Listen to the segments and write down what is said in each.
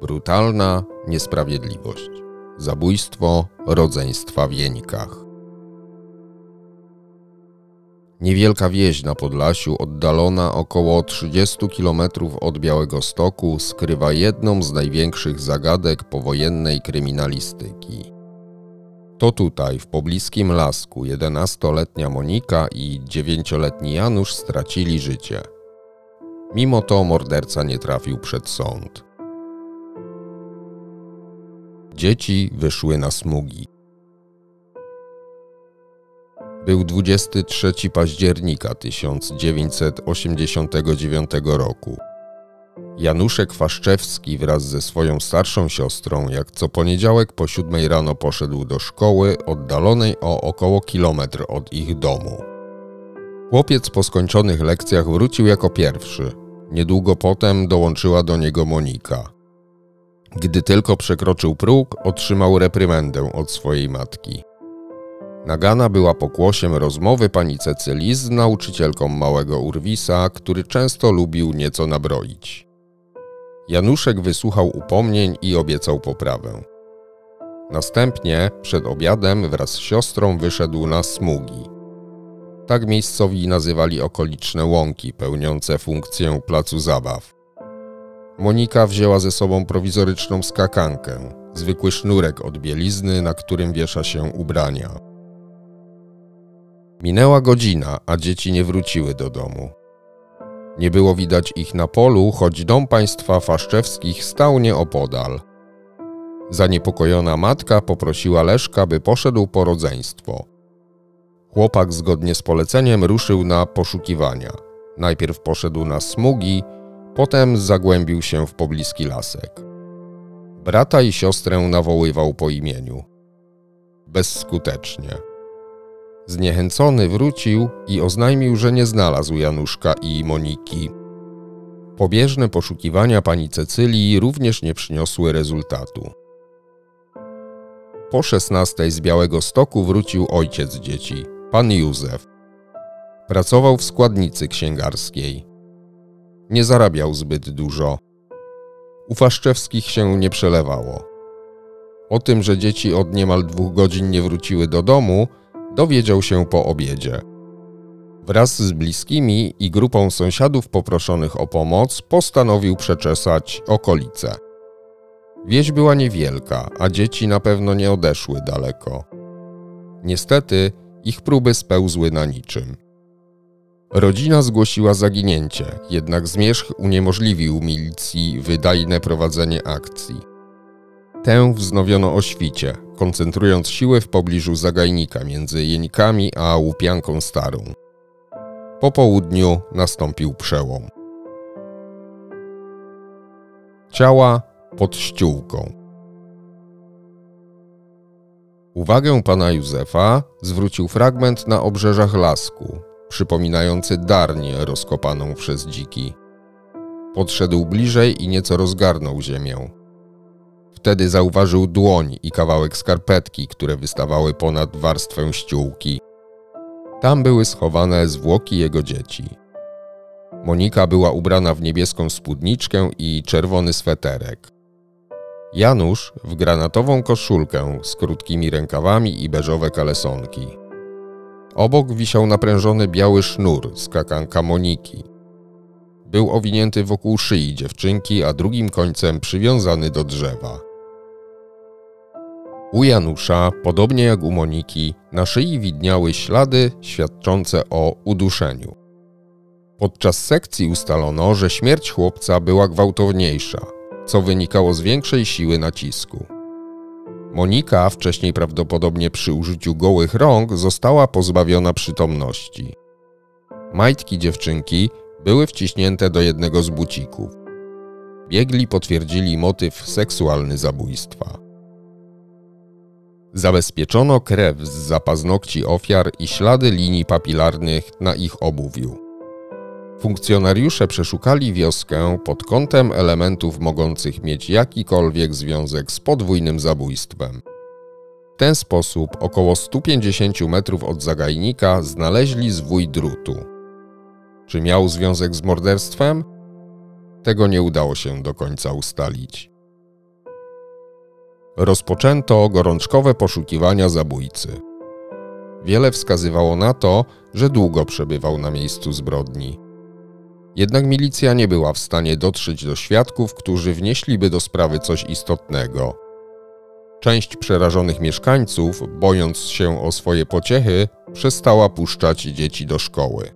Brutalna niesprawiedliwość. Zabójstwo rodzeństwa w Jenikach. Niewielka wieś na Podlasiu, oddalona około 30 km od Białego Stoku, skrywa jedną z największych zagadek powojennej kryminalistyki. To tutaj, w pobliskim lasku, 11-letnia Monika i 9-letni Janusz stracili życie. Mimo to morderca nie trafił przed sąd. Dzieci wyszły na smugi. Był 23 października 1989 roku. Januszek Faszczewski wraz ze swoją starszą siostrą, jak co poniedziałek po siódmej rano poszedł do szkoły oddalonej o około kilometr od ich domu. Chłopiec po skończonych lekcjach wrócił jako pierwszy. Niedługo potem dołączyła do niego Monika. Gdy tylko przekroczył próg, otrzymał reprymendę od swojej matki. Nagana była pokłosiem rozmowy pani Cecylii z nauczycielką małego Urwisa, który często lubił nieco nabroić. Januszek wysłuchał upomnień i obiecał poprawę. Następnie, przed obiadem, wraz z siostrą wyszedł na smugi. Tak miejscowi nazywali okoliczne łąki, pełniące funkcję placu zabaw. Monika wzięła ze sobą prowizoryczną skakankę, zwykły sznurek od bielizny, na którym wiesza się ubrania. Minęła godzina, a dzieci nie wróciły do domu. Nie było widać ich na polu, choć dom państwa Faszczewskich stał nieopodal. Zaniepokojona matka poprosiła Leszka, by poszedł po rodzeństwo. Chłopak zgodnie z poleceniem ruszył na poszukiwania. Najpierw poszedł na smugi, potem zagłębił się w pobliski lasek. Brata i siostrę nawoływał po imieniu. Bezskutecznie. Zniechęcony wrócił i oznajmił, że nie znalazł Januszka i Moniki. Pobieżne poszukiwania pani Cecylii również nie przyniosły rezultatu. Po szesnastej z Białego Stoku wrócił ojciec dzieci, pan Józef. Pracował w składnicy księgarskiej. Nie zarabiał zbyt dużo. U Faszczewskich się nie przelewało. O tym, że dzieci od niemal dwóch godzin nie wróciły do domu, dowiedział się po obiedzie. Wraz z bliskimi i grupą sąsiadów poproszonych o pomoc postanowił przeczesać okolice. Wieś była niewielka, a dzieci na pewno nie odeszły daleko. Niestety, ich próby spełzły na niczym. Rodzina zgłosiła zaginięcie, jednak zmierzch uniemożliwił milicji wydajne prowadzenie akcji. Tę wznowiono o świcie, koncentrując siły w pobliżu zagajnika między Jenikami a Łupianką Starą. Po południu nastąpił przełom. Ciała pod ściółką. Uwagę pana Józefa zwrócił fragment na obrzeżach lasku, przypominający darnię rozkopaną przez dziki. Podszedł bliżej i nieco rozgarnął ziemię. Wtedy zauważył dłoń i kawałek skarpetki, które wystawały ponad warstwę ściółki. Tam były schowane zwłoki jego dzieci. Monika była ubrana w niebieską spódniczkę i czerwony sweterek. Janusz w granatową koszulkę z krótkimi rękawami i beżowe kalesonki. Obok wisiał naprężony biały sznur skakanka Moniki. Był owinięty wokół szyi dziewczynki, a drugim końcem przywiązany do drzewa. U Janusza, podobnie jak u Moniki, na szyi widniały ślady świadczące o uduszeniu. Podczas sekcji ustalono, że śmierć chłopca była gwałtowniejsza, co wynikało z większej siły nacisku. Monika, wcześniej prawdopodobnie przy użyciu gołych rąk, została pozbawiona przytomności. Majtki dziewczynki były wciśnięte do jednego z bucików. Biegli potwierdzili motyw seksualny zabójstwa. Zabezpieczono krew z zapaznokci ofiar i ślady linii papilarnych na ich obuwiu. Funkcjonariusze przeszukali wioskę pod kątem elementów mogących mieć jakikolwiek związek z podwójnym zabójstwem. W ten sposób około 150 metrów od zagajnika znaleźli zwój drutu. Czy miał związek z morderstwem? Tego nie udało się do końca ustalić. rozpoczęto gorączkowe poszukiwania zabójcy. Wiele wskazywało na to, że długo przebywał na miejscu zbrodni. Jednak milicja nie była w stanie dotrzeć do świadków, którzy wnieśliby do sprawy coś istotnego. Część przerażonych mieszkańców, bojąc się o swoje pociechy, przestała puszczać dzieci do szkoły.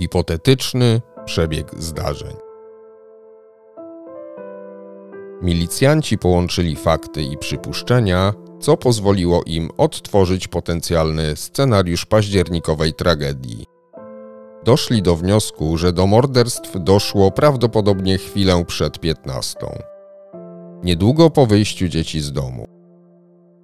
Hipotetyczny przebieg zdarzeń. Milicjanci połączyli fakty i przypuszczenia, co pozwoliło im odtworzyć potencjalny scenariusz październikowej tragedii. Doszli do wniosku, że do morderstw doszło prawdopodobnie chwilę przed 15. Niedługo po wyjściu dzieci z domu.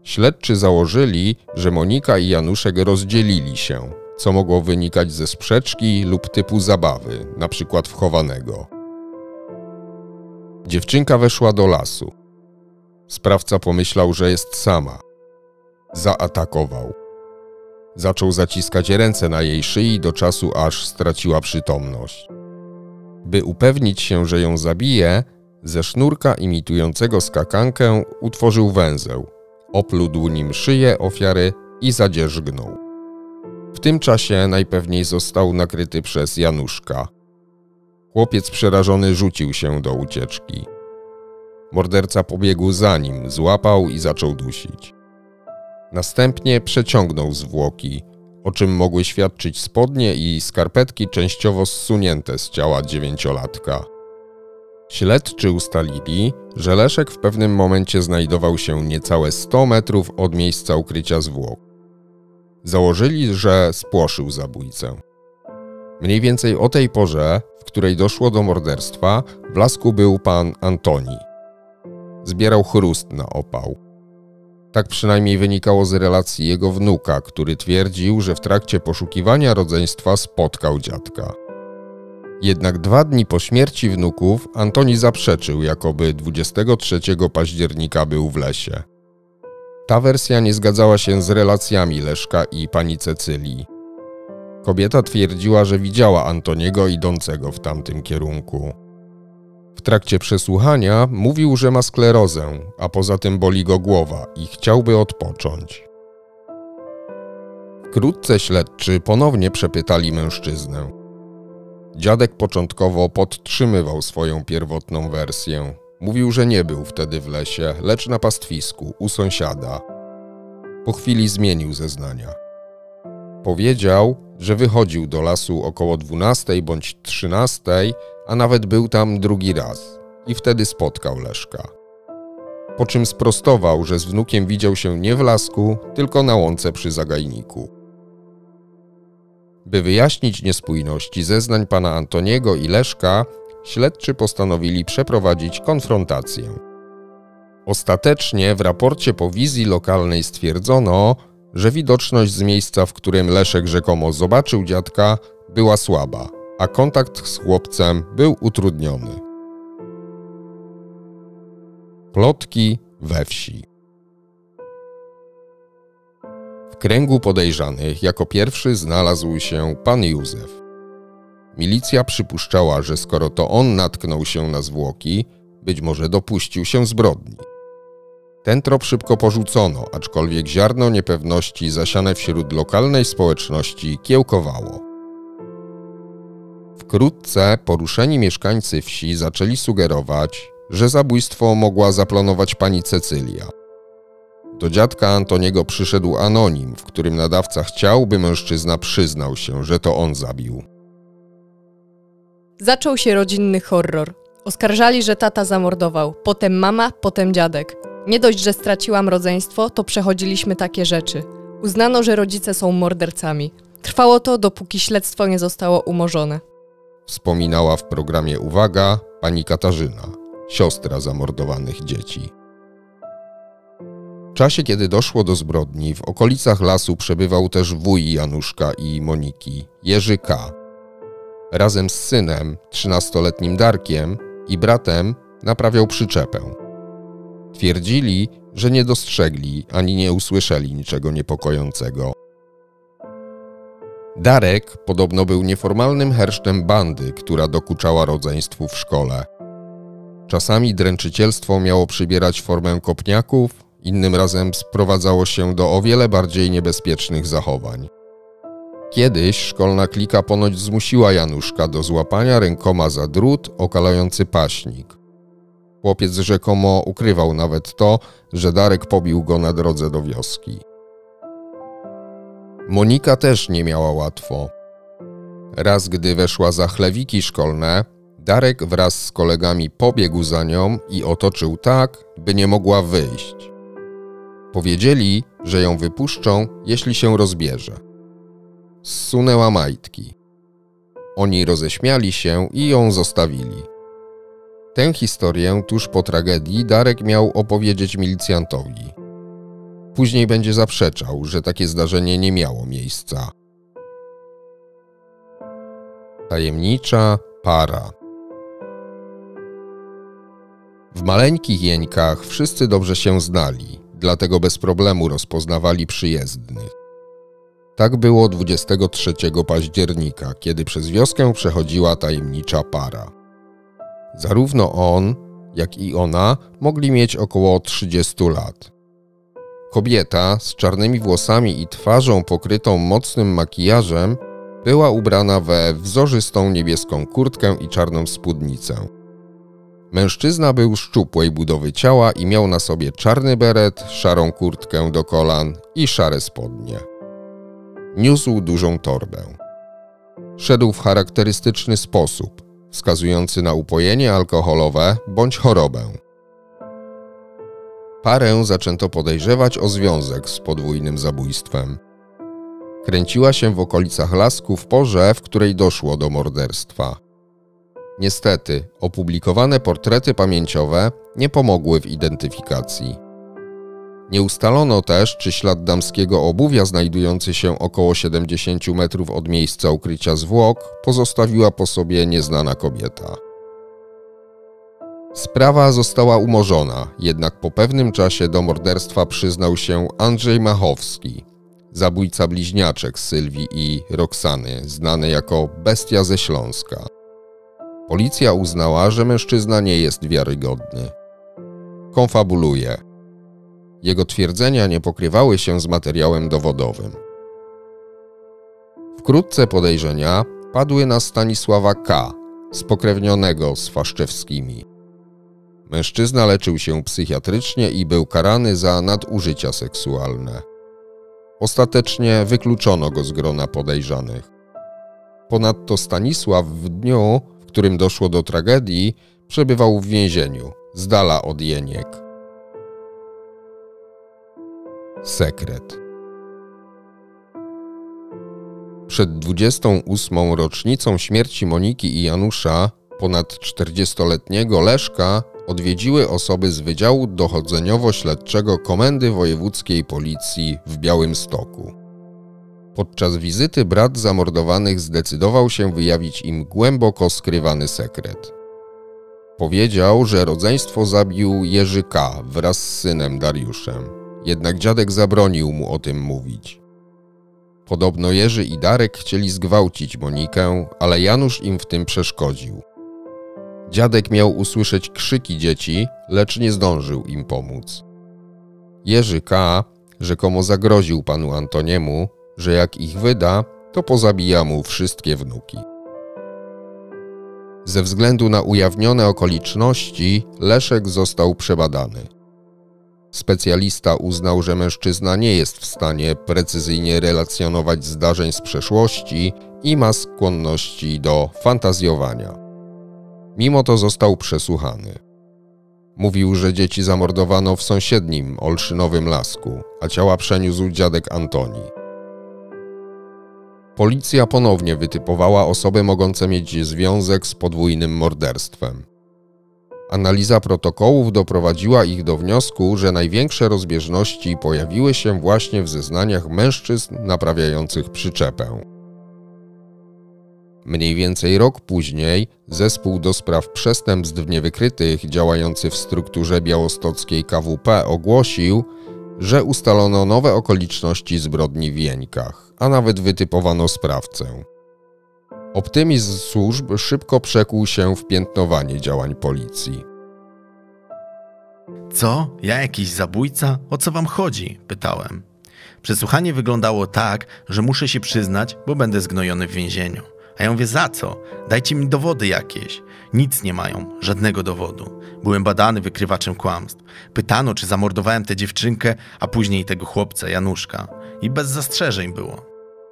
Śledczy założyli, że Monika i Januszek rozdzielili się, co mogło wynikać ze sprzeczki lub typu zabawy, np. wchowanego. Dziewczynka weszła do lasu. Sprawca pomyślał, że jest sama. Zaatakował. Zaczął zaciskać ręce na jej szyi do czasu, aż straciła przytomność. By upewnić się, że ją zabije, ze sznurka imitującego skakankę utworzył węzeł, opludł nim szyję ofiary i zadzierzgnął. W tym czasie najpewniej został nakryty przez Januszka. Chłopiec przerażony rzucił się do ucieczki. Morderca pobiegł za nim, złapał i zaczął dusić. Następnie przeciągnął zwłoki, o czym mogły świadczyć spodnie i skarpetki częściowo zsunięte z ciała dziewięciolatka. Śledczy ustalili, że Leszek w pewnym momencie znajdował się niecałe 100 metrów od miejsca ukrycia zwłok. Założyli, że spłoszył zabójcę. Mniej więcej o tej porze, w której doszło do morderstwa, w lasku był pan Antoni. Zbierał chrust na opał. Tak przynajmniej wynikało z relacji jego wnuka, który twierdził, że w trakcie poszukiwania rodzeństwa spotkał dziadka. Jednak dwa dni po śmierci wnuków Antoni zaprzeczył, jakoby 23 października był w lesie. Ta wersja nie zgadzała się z relacjami Leszka i pani Cecylii. Kobieta twierdziła, że widziała Antoniego idącego w tamtym kierunku. Trakcie przesłuchania mówił, że ma sklerozę, a poza tym boli go głowa i chciałby odpocząć. Wkrótce śledczy ponownie przepytali mężczyznę. Dziadek początkowo podtrzymywał swoją pierwotną wersję. Mówił, że nie był wtedy w lesie, lecz na pastwisku, u sąsiada. Po chwili zmienił zeznania. Powiedział, że wychodził do lasu około 12 bądź 13, a nawet był tam drugi raz i wtedy spotkał Leszka. Po czym sprostował, że z wnukiem widział się nie w lasku, tylko na łące przy zagajniku. By wyjaśnić niespójności zeznań pana Antoniego i Leszka, śledczy postanowili przeprowadzić konfrontację. Ostatecznie w raporcie po wizji lokalnej stwierdzono, że widoczność z miejsca, w którym Leszek rzekomo zobaczył dziadka, była słaba, a kontakt z chłopcem był utrudniony. Plotki we wsi kręgu podejrzanych jako pierwszy znalazł się pan Józef. Milicja przypuszczała, że skoro to on natknął się na zwłoki, być może dopuścił się zbrodni. Ten trop szybko porzucono, aczkolwiek ziarno niepewności zasiane wśród lokalnej społeczności kiełkowało. Wkrótce poruszeni mieszkańcy wsi zaczęli sugerować, że zabójstwo mogła zaplanować pani Cecylia – do dziadka Antoniego przyszedł anonim, w którym nadawca chciał, by mężczyzna przyznał się, że to on zabił. Zaczął się rodzinny horror. Oskarżali, że tata zamordował, potem mama, potem dziadek. Nie dość, że straciłam rodzeństwo, to przechodziliśmy takie rzeczy. Uznano, że rodzice są mordercami. Trwało to, dopóki śledztwo nie zostało umorzone. Wspominała w programie Uwaga pani Katarzyna, siostra zamordowanych dzieci. W czasie, kiedy doszło do zbrodni, w okolicach lasu przebywał też wuj Januszka i Moniki, Jerzy K. Razem z synem, trzynastoletnim Darkiem i bratem naprawiał przyczepę. Twierdzili, że nie dostrzegli ani nie usłyszeli niczego niepokojącego. Darek podobno był nieformalnym hersztem bandy, która dokuczała rodzeństwu w szkole. Czasami dręczycielstwo miało przybierać formę kopniaków, innym razem sprowadzało się do o wiele bardziej niebezpiecznych zachowań. Kiedyś szkolna klika ponoć zmusiła Januszka do złapania rękoma za drut okalający paśnik. Chłopiec rzekomo ukrywał nawet to, że Darek pobił go na drodze do wioski. Monika też nie miała łatwo. Raz, gdy weszła za chlewiki szkolne, Darek wraz z kolegami pobiegł za nią i otoczył tak, by nie mogła wyjść. Powiedzieli, że ją wypuszczą, jeśli się rozbierze. Zsunęła majtki. Oni roześmiali się i ją zostawili. Tę historię tuż po tragedii Darek miał opowiedzieć milicjantowi. Później będzie zaprzeczał, że takie zdarzenie nie miało miejsca. Tajemnicza para. W maleńkich jeńkach wszyscy dobrze się znali, dlatego bez problemu rozpoznawali przyjezdnych. Tak było 23 października, kiedy przez wioskę przechodziła tajemnicza para. Zarówno on, jak i ona mogli mieć około 30 lat. Kobieta z czarnymi włosami i twarzą pokrytą mocnym makijażem była ubrana we wzorzystą niebieską kurtkę i czarną spódnicę. Mężczyzna był szczupłej budowy ciała i miał na sobie czarny beret, szarą kurtkę do kolan i szare spodnie. Niósł dużą torbę. Szedł w charakterystyczny sposób, wskazujący na upojenie alkoholowe bądź chorobę. Parę zaczęto podejrzewać o związek z podwójnym zabójstwem. Kręciła się w okolicach lasku w porze, w której doszło do morderstwa. Niestety, opublikowane portrety pamięciowe nie pomogły w identyfikacji. Nie ustalono też, czy ślad damskiego obuwia znajdujący się około 70 metrów od miejsca ukrycia zwłok pozostawiła po sobie nieznana kobieta. Sprawa została umorzona, jednak po pewnym czasie do morderstwa przyznał się Andrzej Machowski, zabójca bliźniaczek Sylwii i Roxany, znany jako Bestia ze Śląska. Policja uznała, że mężczyzna nie jest wiarygodny. Konfabuluje. Jego twierdzenia nie pokrywały się z materiałem dowodowym. Wkrótce podejrzenia padły na Stanisława K., spokrewnionego z Faszczewskimi. Mężczyzna leczył się psychiatrycznie i był karany za nadużycia seksualne. Ostatecznie wykluczono go z grona podejrzanych. Ponadto Stanisław w dniu, w którym doszło do tragedii, przebywał w więzieniu, z dala od Jeniek. Sekret. Przed 28. rocznicą śmierci Moniki i Janusza, ponad 40-letniego Leszka odwiedziły osoby z Wydziału Dochodzeniowo-Śledczego Komendy Wojewódzkiej Policji w Białymstoku. Podczas wizyty brat zamordowanych zdecydował się wyjawić im głęboko skrywany sekret. Powiedział, że rodzeństwo zabił Jerzy K. wraz z synem Dariuszem, jednak dziadek zabronił mu o tym mówić. Podobno Jerzy i Darek chcieli zgwałcić Monikę, ale Janusz im w tym przeszkodził. Dziadek miał usłyszeć krzyki dzieci, lecz nie zdążył im pomóc. Jerzy K. rzekomo zagroził panu Antoniemu, że jak ich wyda, to pozabija mu wszystkie wnuki. Ze względu na ujawnione okoliczności, Leszek został przebadany. Specjalista uznał, że mężczyzna nie jest w stanie precyzyjnie relacjonować zdarzeń z przeszłości i ma skłonności do fantazjowania. Mimo to został przesłuchany. Mówił, że dzieci zamordowano w sąsiednim, olszynowym lasku, a ciała przeniósł dziadek Antoni. Policja ponownie wytypowała osoby mogące mieć związek z podwójnym morderstwem. Analiza protokołów doprowadziła ich do wniosku, że największe rozbieżności pojawiły się właśnie w zeznaniach mężczyzn naprawiających przyczepę. Mniej więcej rok później zespół do spraw przestępstw niewykrytych działający w strukturze białostockiej KWP ogłosił, że ustalono nowe okoliczności zbrodni w Wieńkach, a nawet wytypowano sprawcę. Optymizm służb szybko przekuł się w piętnowanie działań policji. Co? Ja jakiś zabójca? O co wam chodzi? pytałem. Przesłuchanie wyglądało tak, że muszę się przyznać, bo będę zgnojony w więzieniu. A ja mówię, za co? Dajcie mi dowody jakieś. Nic nie mają, żadnego dowodu. Byłem badany wykrywaczem kłamstw. Pytano, czy zamordowałem tę dziewczynkę, a później tego chłopca, Januszka. I bez zastrzeżeń było.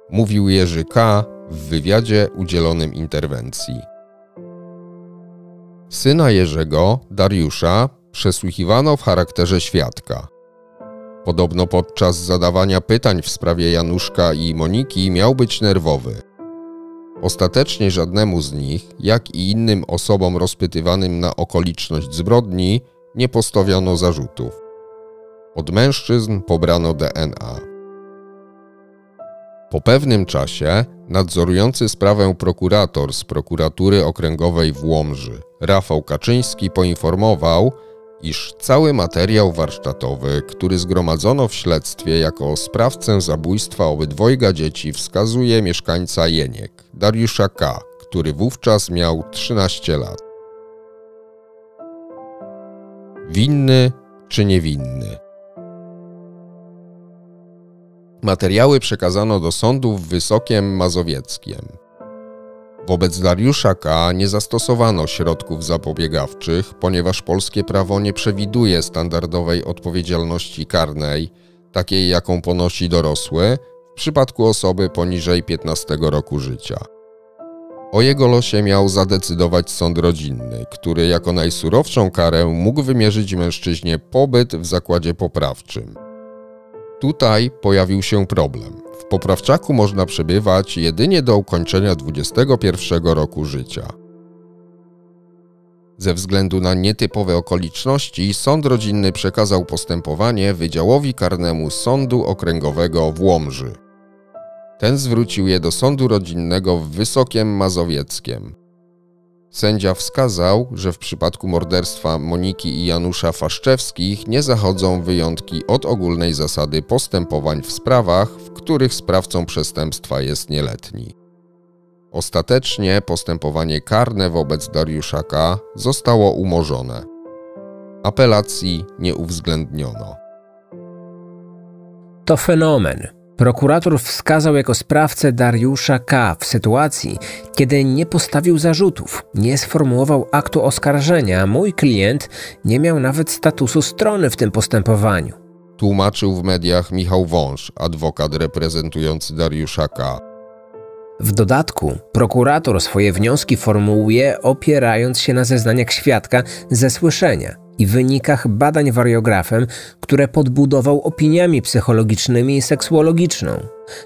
Mówił Jerzy K. w wywiadzie udzielonym interwencji. Syna Jerzego, Dariusza, przesłuchiwano w charakterze świadka. Podobno podczas zadawania pytań w sprawie Januszka i Moniki miał być nerwowy. Ostatecznie żadnemu z nich, jak i innym osobom rozpytywanym na okoliczność zbrodni, nie postawiono zarzutów. Od mężczyzn pobrano DNA. Po pewnym czasie nadzorujący sprawę prokurator z prokuratury okręgowej w Łomży, Rafał Kaczyński, poinformował, iż cały materiał warsztatowy, który zgromadzono w śledztwie jako sprawcę zabójstwa obydwojga dzieci, wskazuje mieszkańca Jeniek, Dariusza K., który wówczas miał 13 lat. Winny czy niewinny? Materiały przekazano do sądu w Wysokiem Mazowieckiem. Wobec Dariusza K. nie zastosowano środków zapobiegawczych, ponieważ polskie prawo nie przewiduje standardowej odpowiedzialności karnej, takiej jaką ponosi dorosły, w przypadku osoby poniżej 15 roku życia. O jego losie miał zadecydować sąd rodzinny, który jako najsurowszą karę mógł wymierzyć mężczyźnie pobyt w zakładzie poprawczym. Tutaj pojawił się problem. W poprawczaku można przebywać jedynie do ukończenia 21 roku życia. Ze względu na nietypowe okoliczności, sąd rodzinny przekazał postępowanie Wydziałowi Karnemu Sądu Okręgowego w Łomży. Ten zwrócił je do sądu rodzinnego w Wysokiem Mazowieckiem. Sędzia wskazał, że w przypadku morderstwa Moniki i Janusza Faszczewskich nie zachodzą wyjątki od ogólnej zasady postępowań w sprawach, w których sprawcą przestępstwa jest nieletni. Ostatecznie postępowanie karne wobec Dariusza K. zostało umorzone. Apelacji nie uwzględniono. To fenomen Prokurator wskazał jako sprawcę Dariusza K. w sytuacji, kiedy nie postawił zarzutów, nie sformułował aktu oskarżenia, a mój klient nie miał nawet statusu strony w tym postępowaniu. Tłumaczył w mediach Michał Wąż, adwokat reprezentujący Dariusza K. W dodatku prokurator swoje wnioski formułuje opierając się na zeznaniach świadka ze słyszenia i wynikach badań wariografem, które podbudował opiniami psychologicznymi i seksuologiczną.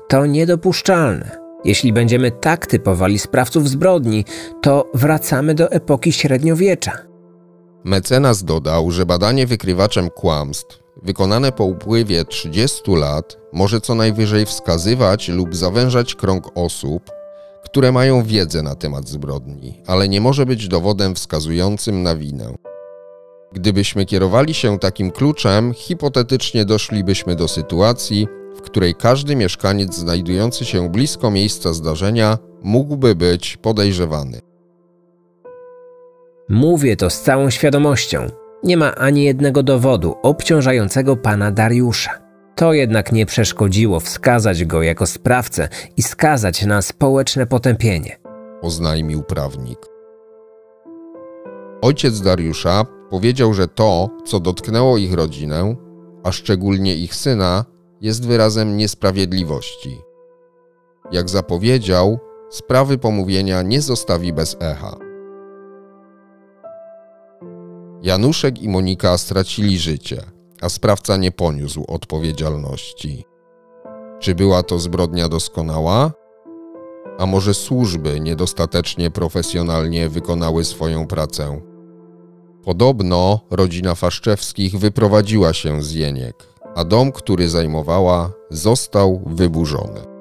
To niedopuszczalne. Jeśli będziemy tak typowali sprawców zbrodni, to wracamy do epoki średniowiecza. Mecenas dodał, że badanie wykrywaczem kłamstw, wykonane po upływie 30 lat, może co najwyżej wskazywać lub zawężać krąg osób, które mają wiedzę na temat zbrodni, ale nie może być dowodem wskazującym na winę. Gdybyśmy kierowali się takim kluczem, hipotetycznie doszlibyśmy do sytuacji, w której każdy mieszkaniec znajdujący się blisko miejsca zdarzenia mógłby być podejrzewany. Mówię to z całą świadomością. Nie ma ani jednego dowodu obciążającego pana Dariusza. To jednak nie przeszkodziło wskazać go jako sprawcę i skazać na społeczne potępienie. Oznajmił prawnik. Ojciec Dariusza Powiedział, że to, co dotknęło ich rodzinę, a szczególnie ich syna, jest wyrazem niesprawiedliwości. Jak zapowiedział, sprawy pomówienia nie zostawi bez echa. Januszek i Monika stracili życie, a sprawca nie poniósł odpowiedzialności. Czy była to zbrodnia doskonała? A może służby niedostatecznie profesjonalnie wykonały swoją pracę? Podobno rodzina Faszczewskich wyprowadziła się z Jeniek, a dom, który zajmowała, został wyburzony.